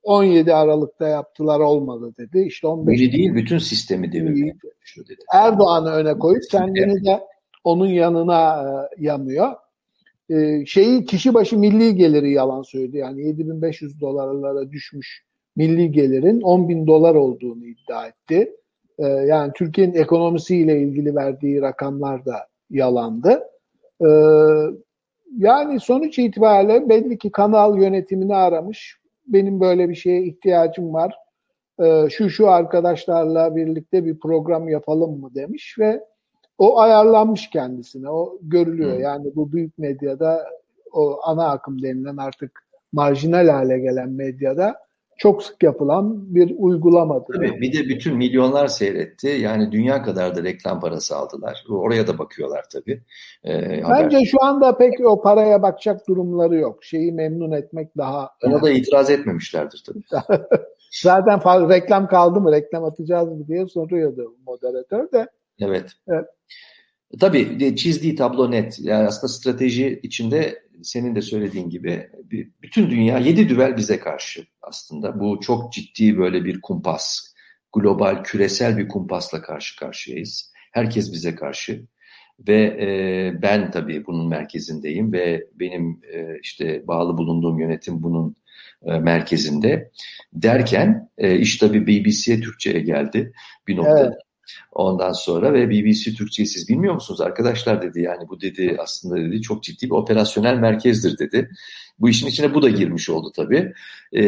17 Aralık'ta yaptılar olmadı dedi. İşte 15 Biri değil bütün sistemi devirmeye çalışıyor dedi. Erdoğan'ı öne koyup kendini de onun yanına e, yamıyor. Ee, şeyi kişi başı milli geliri yalan söyledi. Yani 7500 dolarlara düşmüş milli gelirin 10 bin dolar olduğunu iddia etti. Ee, yani Türkiye'nin ekonomisiyle ilgili verdiği rakamlar da yalandı. Ee, yani sonuç itibariyle belli ki kanal yönetimini aramış. Benim böyle bir şeye ihtiyacım var. Ee, şu şu arkadaşlarla birlikte bir program yapalım mı demiş ve o ayarlanmış kendisine. O görülüyor. Yani bu büyük medyada o ana akım denilen artık marjinal hale gelen medyada çok sık yapılan bir uygulamadır. Tabii bir de bütün milyonlar seyretti. Yani dünya kadar da reklam parası aldılar. Oraya da bakıyorlar tabii. Ee, Bence haber... şu anda pek o paraya bakacak durumları yok. Şeyi memnun etmek daha... Ona da itiraz etmemişlerdir tabii. Zaten reklam kaldı mı, reklam atacağız mı diye soruyordu moderatör de. Evet. evet. Tabii çizdiği tablo net. Yani aslında strateji içinde senin de söylediğin gibi bütün dünya yedi düvel bize karşı aslında. Bu çok ciddi böyle bir kumpas. Global, küresel bir kumpasla karşı karşıyayız. Herkes bize karşı. Ve e, ben tabii bunun merkezindeyim ve benim e, işte bağlı bulunduğum yönetim bunun e, merkezinde. Derken e, iş tabii BBC'ye Türkçe'ye geldi bir noktada. Evet. Ondan sonra ve BBC Türkçe'yi siz bilmiyor musunuz arkadaşlar dedi yani bu dedi aslında dedi çok ciddi bir operasyonel merkezdir dedi. Bu işin içine bu da girmiş oldu tabii. Ee,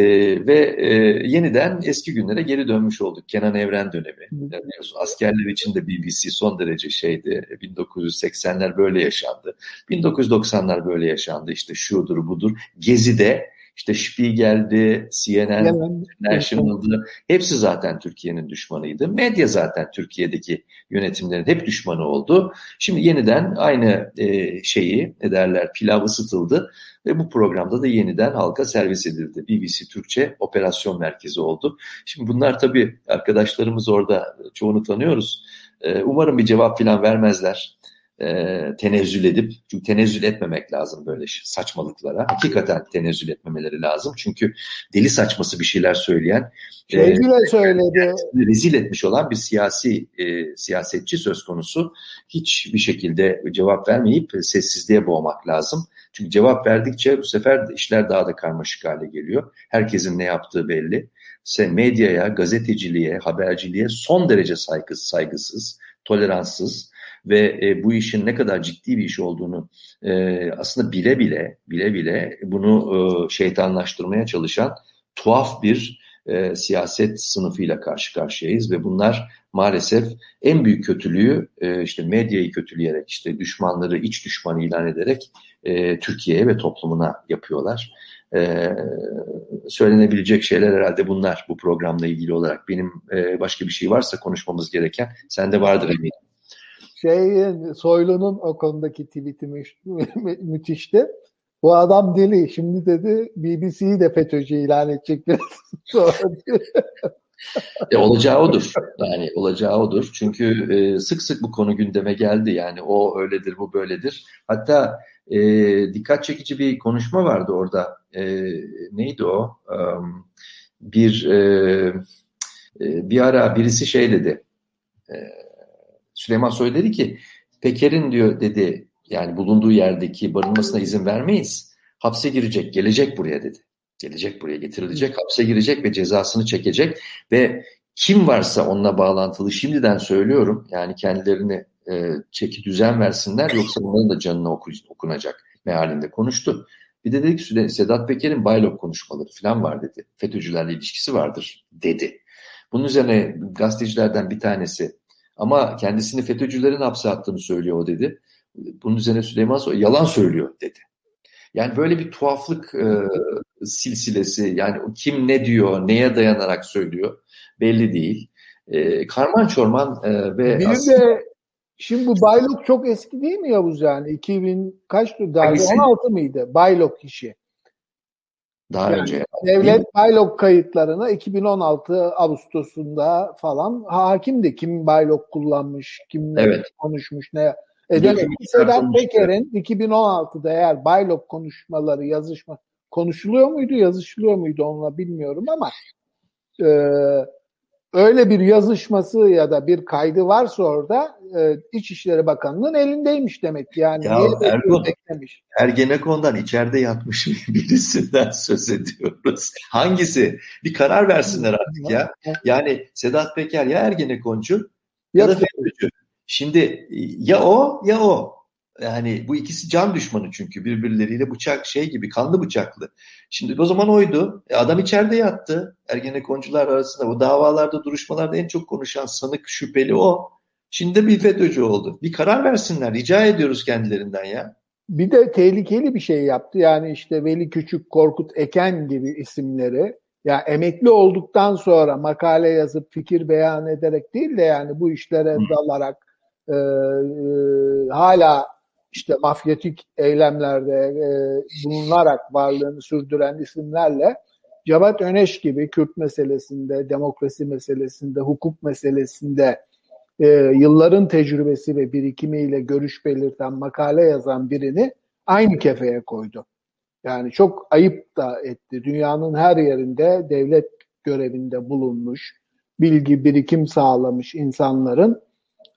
ve e, yeniden eski günlere geri dönmüş olduk. Kenan Evren dönemi. Biliyorsun, askerler için de BBC son derece şeydi. 1980'ler böyle yaşandı. 1990'lar böyle yaşandı. İşte şudur budur. Gezi'de işte Spiegel'di, CNN, National'dı. Hepsi zaten Türkiye'nin düşmanıydı. Medya zaten Türkiye'deki yönetimlerin hep düşmanı oldu. Şimdi yeniden aynı e, şeyi ne derler pilav ısıtıldı ve bu programda da yeniden halka servis edildi. BBC Türkçe operasyon merkezi oldu. Şimdi bunlar tabii arkadaşlarımız orada çoğunu tanıyoruz. E, umarım bir cevap falan vermezler e, tenezzül edip, çünkü tenezzül etmemek lazım böyle saçmalıklara. Hakikaten tenezzül etmemeleri lazım. Çünkü deli saçması bir şeyler söyleyen, e, söyledi. rezil etmiş olan bir siyasi e, siyasetçi söz konusu. Hiçbir şekilde cevap vermeyip sessizliğe boğmak lazım. Çünkü cevap verdikçe bu sefer işler daha da karmaşık hale geliyor. Herkesin ne yaptığı belli. Sen medyaya, gazeteciliğe, haberciliğe son derece saygısız, saygısız, toleranssız ve e, bu işin ne kadar ciddi bir iş olduğunu e, aslında bile bile bile bile bunu e, şeytanlaştırmaya çalışan tuhaf bir e, siyaset sınıfıyla karşı karşıyayız ve bunlar maalesef en büyük kötülüğü e, işte medyayı kötüleyerek işte düşmanları iç düşmanı ilan ederek e, Türkiye'ye ve toplumuna yapıyorlar. Ee, söylenebilecek şeyler herhalde bunlar bu programla ilgili olarak. Benim e, başka bir şey varsa konuşmamız gereken sende vardır eminim şey Soylu'nun o konudaki tweet'i mü- müthişti. Bu adam deli. Şimdi dedi BBC'yi de FETÖ'cü ilan edecek biraz sonra. e, olacağı odur. Yani olacağı odur. Çünkü e, sık sık bu konu gündeme geldi. Yani o öyledir, bu böyledir. Hatta e, dikkat çekici bir konuşma vardı orada. E, neydi o? E, bir e, bir ara birisi şey dedi. E, Süleyman Soylu dedi ki Peker'in diyor dedi yani bulunduğu yerdeki barınmasına izin vermeyiz. Hapse girecek, gelecek buraya dedi. Gelecek buraya getirilecek, hapse girecek ve cezasını çekecek ve kim varsa onunla bağlantılı şimdiden söylüyorum yani kendilerini e, çeki düzen versinler yoksa onların da canına oku, okunacak mealinde konuştu. Bir de dedi ki Sedat Peker'in Baylok konuşmaları falan var dedi. FETÖ'cülerle ilişkisi vardır dedi. Bunun üzerine gazetecilerden bir tanesi ama kendisini FETÖ'cülerin hapse attığını söylüyor o dedi. Bunun üzerine Süleyman Soylu yalan söylüyor dedi. Yani böyle bir tuhaflık e, silsilesi yani kim ne diyor, neye dayanarak söylüyor belli değil. E, karman çorman e, ve bir aslında... de Şimdi bu Baylok çok eski değil mi Yavuz yani? 2000 kaçtı? Darbe 16 mıydı? Baylok işi. Daha yani önce. Devlet Baylok kayıtlarına 2016 Ağustos'unda falan hakim de kim Baylok kullanmış, kim evet. konuşmuş ne. E demek ki Sedat Peker'in 2016'da eğer Baylok konuşmaları, yazışma konuşuluyor muydu, yazışılıyor muydu onunla bilmiyorum ama e, öyle bir yazışması ya da bir kaydı varsa orada e, İçişleri Bakanlığı'nın elindeymiş demek yani. Ya Ergun, beklemiş? Ergenekon'dan içeride yatmış birisinden söz ediyoruz. Hangisi? Bir karar versinler artık ya. Yani Sedat Peker ya Ergenekoncu ya, ya da FETÖ'cü. Şimdi ya o ya o. Yani bu ikisi can düşmanı çünkü birbirleriyle bıçak şey gibi kanlı bıçaklı. Şimdi o zaman oydu. E adam içeride yattı. Ergenekoncular arasında bu davalarda duruşmalarda en çok konuşan sanık şüpheli o. Şimdi bir FETÖ'cü oldu. Bir karar versinler. Rica ediyoruz kendilerinden ya. Bir de tehlikeli bir şey yaptı. Yani işte Veli Küçük, Korkut Eken gibi isimleri ya emekli olduktan sonra makale yazıp fikir beyan ederek değil de yani bu işlere dalarak e, e, hala işte mafyatik eylemlerde e, bulunarak varlığını sürdüren isimlerle Cevat Öneş gibi Kürt meselesinde, demokrasi meselesinde, hukuk meselesinde e, yılların tecrübesi ve birikimiyle görüş belirten makale yazan birini aynı kefeye koydu. Yani çok ayıp da etti. Dünyanın her yerinde devlet görevinde bulunmuş, bilgi birikim sağlamış insanların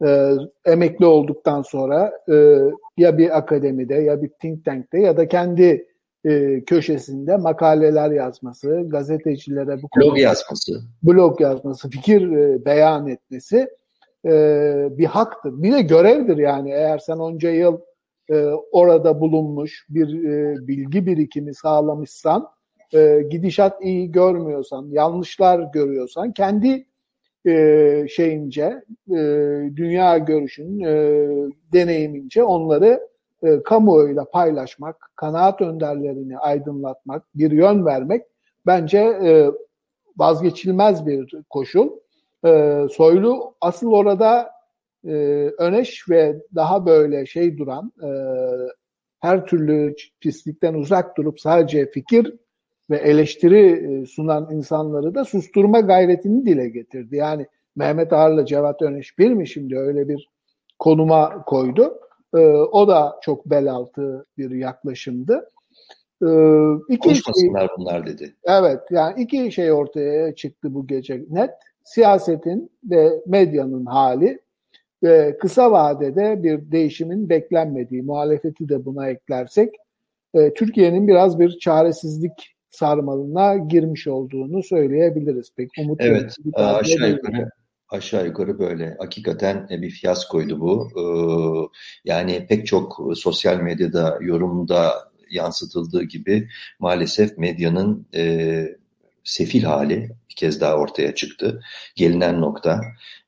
e, emekli olduktan sonra e, ya bir akademide ya bir think tank'te ya da kendi e, köşesinde makaleler yazması, gazetecilere bu blog yazması, blog yazması, fikir e, beyan etmesi e, bir haktır. Bir de görevdir yani eğer sen onca yıl e, orada bulunmuş bir e, bilgi birikimi sağlamışsan, e, gidişat iyi görmüyorsan, yanlışlar görüyorsan kendi e, şeyince, e, dünya görüşün, e, deneyimince onları e, kamuoyuyla paylaşmak, kanaat önderlerini aydınlatmak, bir yön vermek bence e, vazgeçilmez bir koşul. E, Soylu asıl orada e, öneş ve daha böyle şey duran, e, her türlü pislikten uzak durup sadece fikir ve eleştiri e, sunan insanları da susturma gayretini dile getirdi. Yani Mehmet Ağar'la Cevat Öneş bir mi şimdi öyle bir konuma koydu. E, o da çok bel altı bir yaklaşımdı. E, iki Konuşmasınlar şey, bunlar dedi. Evet yani iki şey ortaya çıktı bu gece net. Siyasetin ve medyanın hali ve kısa vadede bir değişimin beklenmediği muhalefeti de buna eklersek e, Türkiye'nin biraz bir çaresizlik sarmalına girmiş olduğunu söyleyebiliriz. Pek umut Evet, aşağı yukarı aşağı yukarı böyle. Hakikaten e, bir fiyaskoydu bu. Ee, yani pek çok sosyal medyada yorumda yansıtıldığı gibi maalesef medyanın e, sefil hali bir kez daha ortaya çıktı. Gelinen nokta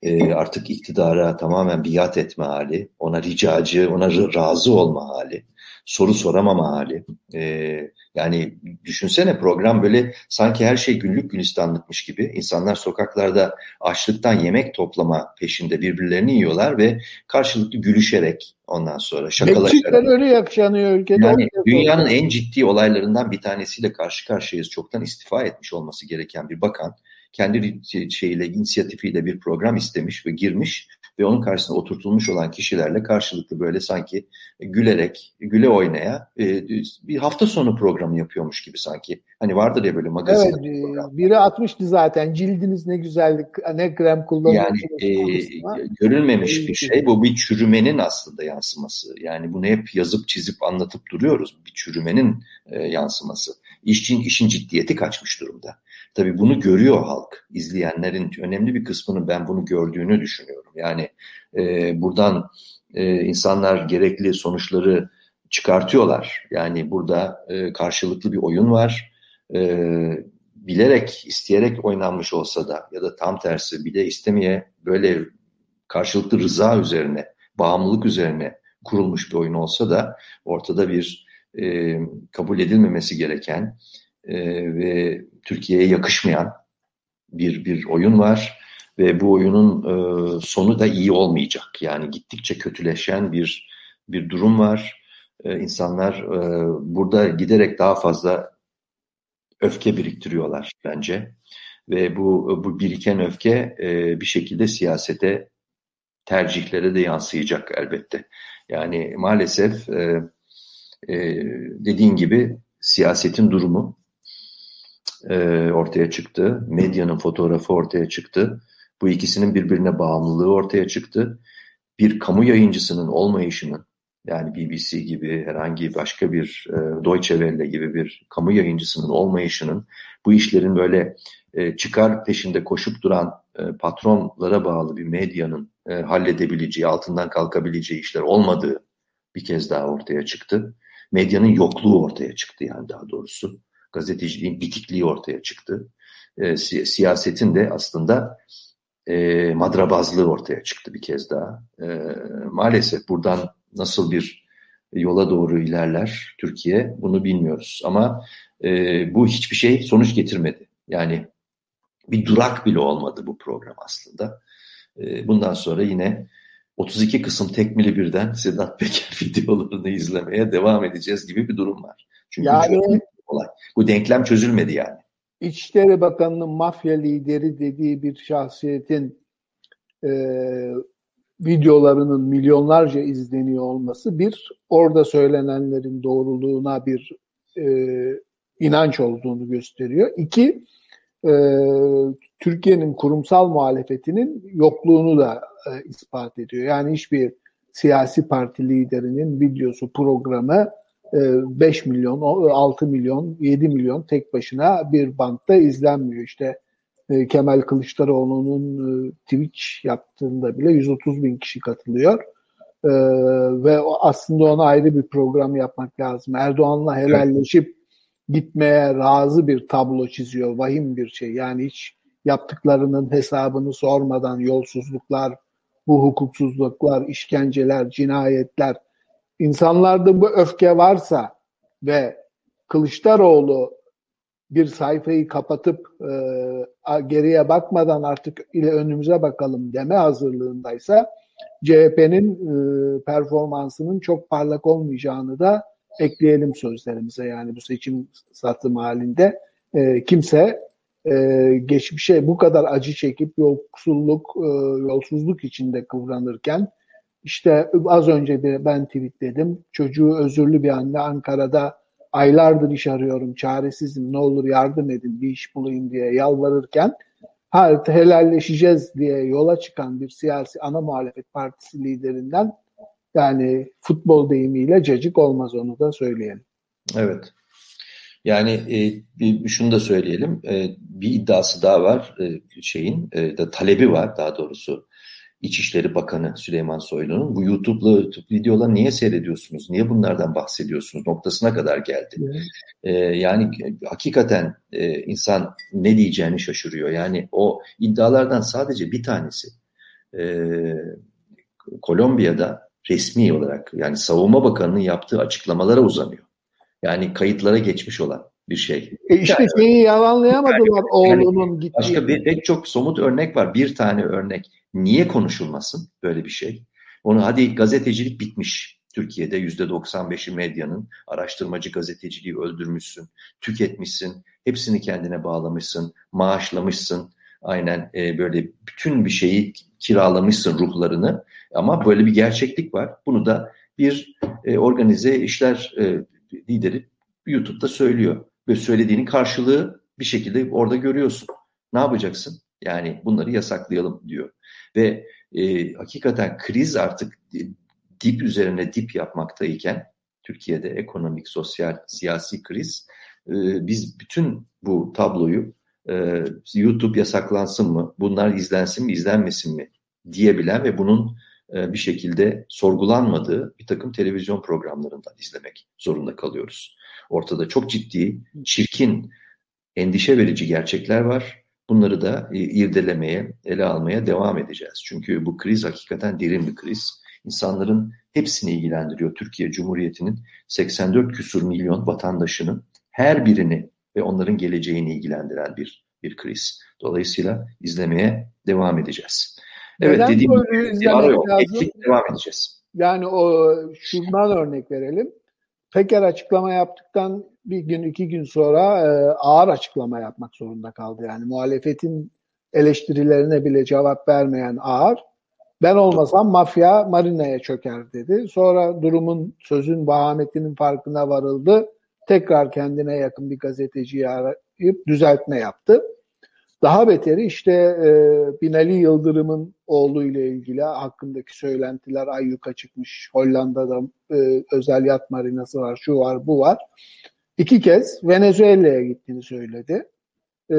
e, artık iktidara tamamen biat etme hali, ona ricacı, ona razı olma hali, soru soramama hali. E, yani düşünsene program böyle sanki her şey güllük gülistanlıkmış gibi. İnsanlar sokaklarda açlıktan yemek toplama peşinde birbirlerini yiyorlar ve karşılıklı gülüşerek ondan sonra şakalaşarak. Bekçikler öyle yaşanıyor ülkede. Yani dünyanın en ciddi olaylarından bir tanesiyle karşı karşıyayız. Çoktan istifa etmiş olması gereken bir bakan kendi şeyiyle, inisiyatifiyle bir program istemiş ve girmiş ve onun karşısına oturtulmuş olan kişilerle karşılıklı böyle sanki gülerek, güle oynaya e, bir hafta sonu programı yapıyormuş gibi sanki. Hani vardır ya böyle magazin. Evet, program. biri atmıştı zaten. Cildiniz ne güzellik, ne krem kullanıyorsunuz. Yani e, görülmemiş bir şey. Bu bir çürümenin aslında yansıması. Yani bunu hep yazıp çizip anlatıp duruyoruz. Bir çürümenin e, yansıması. İşin, işin ciddiyeti kaçmış durumda. Tabii bunu görüyor halk. İzleyenlerin önemli bir kısmının ben bunu gördüğünü düşünüyorum. Yani e, buradan e, insanlar gerekli sonuçları çıkartıyorlar. Yani burada e, karşılıklı bir oyun var. E, bilerek, isteyerek oynanmış olsa da ya da tam tersi bile istemeye böyle karşılıklı rıza üzerine, bağımlılık üzerine kurulmuş bir oyun olsa da ortada bir e, kabul edilmemesi gereken e, ve Türkiye'ye yakışmayan bir bir oyun var ve bu oyunun e, sonu da iyi olmayacak. Yani gittikçe kötüleşen bir bir durum var. E, insanlar e, burada giderek daha fazla öfke biriktiriyorlar bence ve bu bu biriken öfke e, bir şekilde siyasete tercihlere de yansıyacak elbette. Yani maalesef e, e, dediğin gibi siyasetin durumu e, ortaya çıktı. Medyanın fotoğrafı ortaya çıktı. Bu ikisinin birbirine bağımlılığı ortaya çıktı. Bir kamu yayıncısının olmayışının yani BBC gibi herhangi başka bir e, Deutsche Welle gibi bir kamu yayıncısının olmayışının bu işlerin böyle e, çıkar peşinde koşup duran e, patronlara bağlı bir medyanın e, halledebileceği, altından kalkabileceği işler olmadığı bir kez daha ortaya çıktı. Medyanın yokluğu ortaya çıktı yani daha doğrusu. Gazeteciliğin bitikliği ortaya çıktı. E, si siyasetin de aslında e, madrabazlığı ortaya çıktı bir kez daha. E, maalesef buradan nasıl bir yola doğru ilerler Türkiye bunu bilmiyoruz. Ama e, bu hiçbir şey sonuç getirmedi. Yani bir durak bile olmadı bu program aslında. E, bundan sonra yine 32 kısım tekmili birden Sedat Peker videolarını izlemeye devam edeceğiz gibi bir durum var. Çünkü yani, olay. Bu denklem çözülmedi yani. İçişleri Bakanı'nın mafya lideri dediği bir şahsiyetin e, videolarının milyonlarca izleniyor olması bir, orada söylenenlerin doğruluğuna bir e, inanç olduğunu gösteriyor. İki, e, Türkiye'nin kurumsal muhalefetinin yokluğunu da e, ispat ediyor. Yani hiçbir siyasi parti liderinin videosu, programı 5 e, milyon, 6 milyon, 7 milyon tek başına bir bantta izlenmiyor. İşte e, Kemal Kılıçdaroğlu'nun e, Twitch yaptığında bile 130 bin kişi katılıyor. Ve aslında ona ayrı bir program yapmak lazım. Erdoğan'la helalleşip gitmeye razı bir tablo çiziyor. Vahim bir şey. Yani hiç yaptıklarının hesabını sormadan yolsuzluklar, bu hukuksuzluklar, işkenceler, cinayetler, insanlarda bu öfke varsa ve Kılıçdaroğlu bir sayfayı kapatıp e, geriye bakmadan artık ile önümüze bakalım deme hazırlığındaysa CHP'nin e, performansının çok parlak olmayacağını da ekleyelim sözlerimize. Yani bu seçim satım halinde e, kimse e, geçmişe bu kadar acı çekip yoksulluk, e, yolsuzluk içinde kıvranırken işte az önce de ben tweetledim. Çocuğu özürlü bir anne Ankara'da aylardır iş arıyorum, çaresizim, ne olur yardım edin, bir iş bulayım diye yalvarırken ha, helalleşeceğiz diye yola çıkan bir siyasi ana muhalefet partisi liderinden yani futbol deyimiyle cacık olmaz onu da söyleyelim. Evet. Yani e, şunu da söyleyelim. E, bir iddiası daha var e, şeyin, e, da talebi var daha doğrusu İçişleri Bakanı Süleyman Soylu'nun bu YouTube'la YouTube videoları niye seyrediyorsunuz, niye bunlardan bahsediyorsunuz noktasına kadar geldi. Evet. Ee, yani hakikaten e, insan ne diyeceğini şaşırıyor. Yani o iddialardan sadece bir tanesi e, Kolombiya'da resmi olarak yani Savunma Bakanı'nın yaptığı açıklamalara uzanıyor. Yani kayıtlara geçmiş olan bir şey. E işte yani, şeyi yalanlayamadılar yani, oğlunun yani gittiği. Başka bir, pek çok somut örnek var. Bir tane örnek. Niye konuşulmasın böyle bir şey? Onu hadi gazetecilik bitmiş. Türkiye'de yüzde 95'i medyanın araştırmacı gazeteciliği öldürmüşsün, tüketmişsin, hepsini kendine bağlamışsın, maaşlamışsın. Aynen e, böyle bütün bir şeyi kiralamışsın ruhlarını. Ama böyle bir gerçeklik var. Bunu da bir e, organize işler e, lideri YouTube'da söylüyor. Ve söylediğinin karşılığı bir şekilde orada görüyorsun. Ne yapacaksın? Yani bunları yasaklayalım diyor. Ve e, hakikaten kriz artık dip üzerine dip yapmaktayken Türkiye'de ekonomik, sosyal, siyasi kriz e, biz bütün bu tabloyu e, YouTube yasaklansın mı, bunlar izlensin mi, izlenmesin mi diyebilen ve bunun e, bir şekilde sorgulanmadığı bir takım televizyon programlarından izlemek zorunda kalıyoruz. Ortada çok ciddi, çirkin, endişe verici gerçekler var. Bunları da e, irdelemeye, ele almaya devam edeceğiz. Çünkü bu kriz hakikaten derin bir kriz. İnsanların hepsini ilgilendiriyor. Türkiye Cumhuriyeti'nin 84 küsur milyon vatandaşının her birini ve onların geleceğini ilgilendiren bir bir kriz. Dolayısıyla izlemeye devam edeceğiz. Evet Neden dediğim gibi lazım? devam edeceğiz. Yani o şundan örnek verelim. Peker açıklama yaptıktan bir gün iki gün sonra e, ağır açıklama yapmak zorunda kaldı. Yani muhalefetin eleştirilerine bile cevap vermeyen ağır ben olmasam mafya marinaya çöker dedi. Sonra durumun sözün vahametinin farkına varıldı. Tekrar kendine yakın bir gazeteciyi arayıp düzeltme yaptı. Daha beteri işte e, Binali Yıldırım'ın oğlu ile ilgili hakkındaki söylentiler ayyuka çıkmış. Hollanda'da e, özel yat marinası var, şu var, bu var. İki kez Venezuela'ya gittiğini söyledi. E,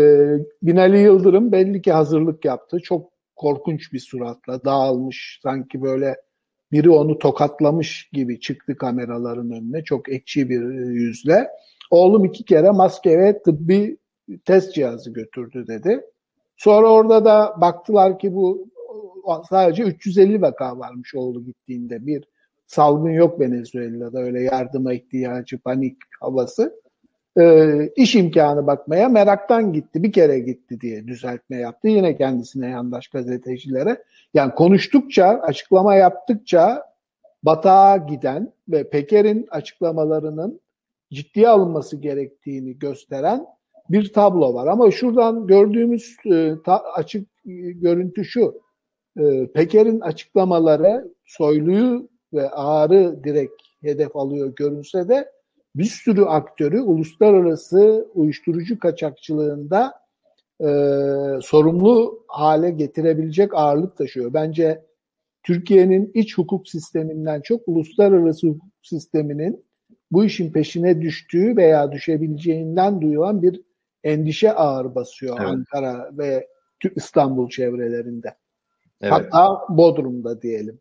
Binali Yıldırım belli ki hazırlık yaptı. Çok korkunç bir suratla dağılmış sanki böyle biri onu tokatlamış gibi çıktı kameraların önüne çok ekşi bir yüzle. Oğlum iki kere maske ve tıbbi test cihazı götürdü dedi. Sonra orada da baktılar ki bu sadece 350 vaka varmış oğlu gittiğinde. Bir salgın yok Venezuela'da öyle yardıma ihtiyacı, panik havası e, iş imkanı bakmaya meraktan gitti. Bir kere gitti diye düzeltme yaptı. Yine kendisine yandaş gazetecilere. Yani konuştukça, açıklama yaptıkça batağa giden ve Peker'in açıklamalarının ciddiye alınması gerektiğini gösteren bir tablo var. Ama şuradan gördüğümüz e, ta, açık e, görüntü şu. E, Peker'in açıklamaları Soylu'yu ve Ağar'ı direkt hedef alıyor görünse de bir sürü aktörü uluslararası uyuşturucu kaçakçılığında e, sorumlu hale getirebilecek ağırlık taşıyor. Bence Türkiye'nin iç hukuk sisteminden çok uluslararası hukuk sisteminin bu işin peşine düştüğü veya düşebileceğinden duyulan bir endişe ağır basıyor evet. Ankara ve İstanbul çevrelerinde. Evet. Hatta Bodrum'da diyelim.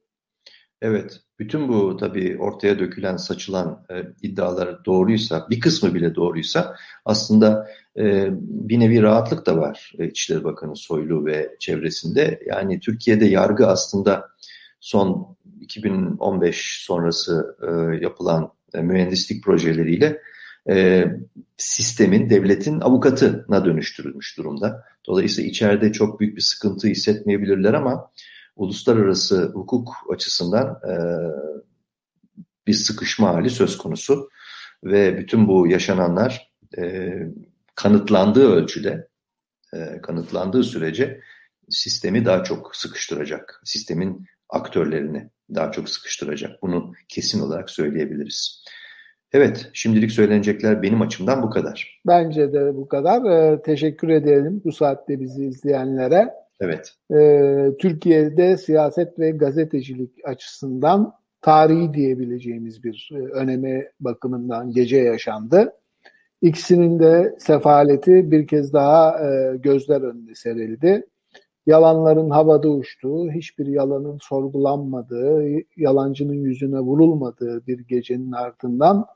Evet, bütün bu tabii ortaya dökülen, saçılan e, iddialar doğruysa, bir kısmı bile doğruysa aslında e, bir nevi rahatlık da var e, İçişleri Bakanı Soylu ve çevresinde. Yani Türkiye'de yargı aslında son 2015 sonrası e, yapılan e, mühendislik projeleriyle e, sistemin, devletin avukatına dönüştürülmüş durumda. Dolayısıyla içeride çok büyük bir sıkıntı hissetmeyebilirler ama uluslararası hukuk açısından e, bir sıkışma hali söz konusu ve bütün bu yaşananlar e, kanıtlandığı ölçüde, e, kanıtlandığı sürece sistemi daha çok sıkıştıracak, sistemin aktörlerini daha çok sıkıştıracak. Bunu kesin olarak söyleyebiliriz. Evet, şimdilik söylenecekler benim açımdan bu kadar. Bence de bu kadar. Ee, teşekkür edelim bu saatte bizi izleyenlere. Evet. Ee, Türkiye'de siyaset ve gazetecilik açısından tarihi diyebileceğimiz bir e, öneme bakımından gece yaşandı. İkisinin de sefaleti bir kez daha e, gözler önünde serildi. Yalanların havada uçtuğu, hiçbir yalanın sorgulanmadığı, yalancının yüzüne vurulmadığı bir gecenin ardından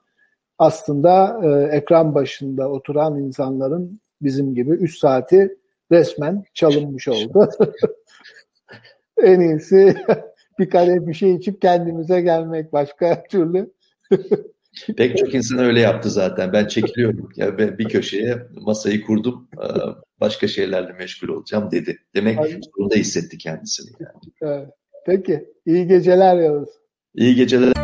aslında e, ekran başında oturan insanların bizim gibi 3 saati resmen çalınmış oldu. en iyisi bir kare bir şey içip kendimize gelmek başka türlü. Pek çok insan öyle yaptı zaten. Ben çekiliyorum. Ya ben bir köşeye masayı kurdum. Başka şeylerle meşgul olacağım dedi. Demek Aynen. zorunda hissetti kendisini yani. Evet. Peki. İyi geceler Yavuz. İyi geceler.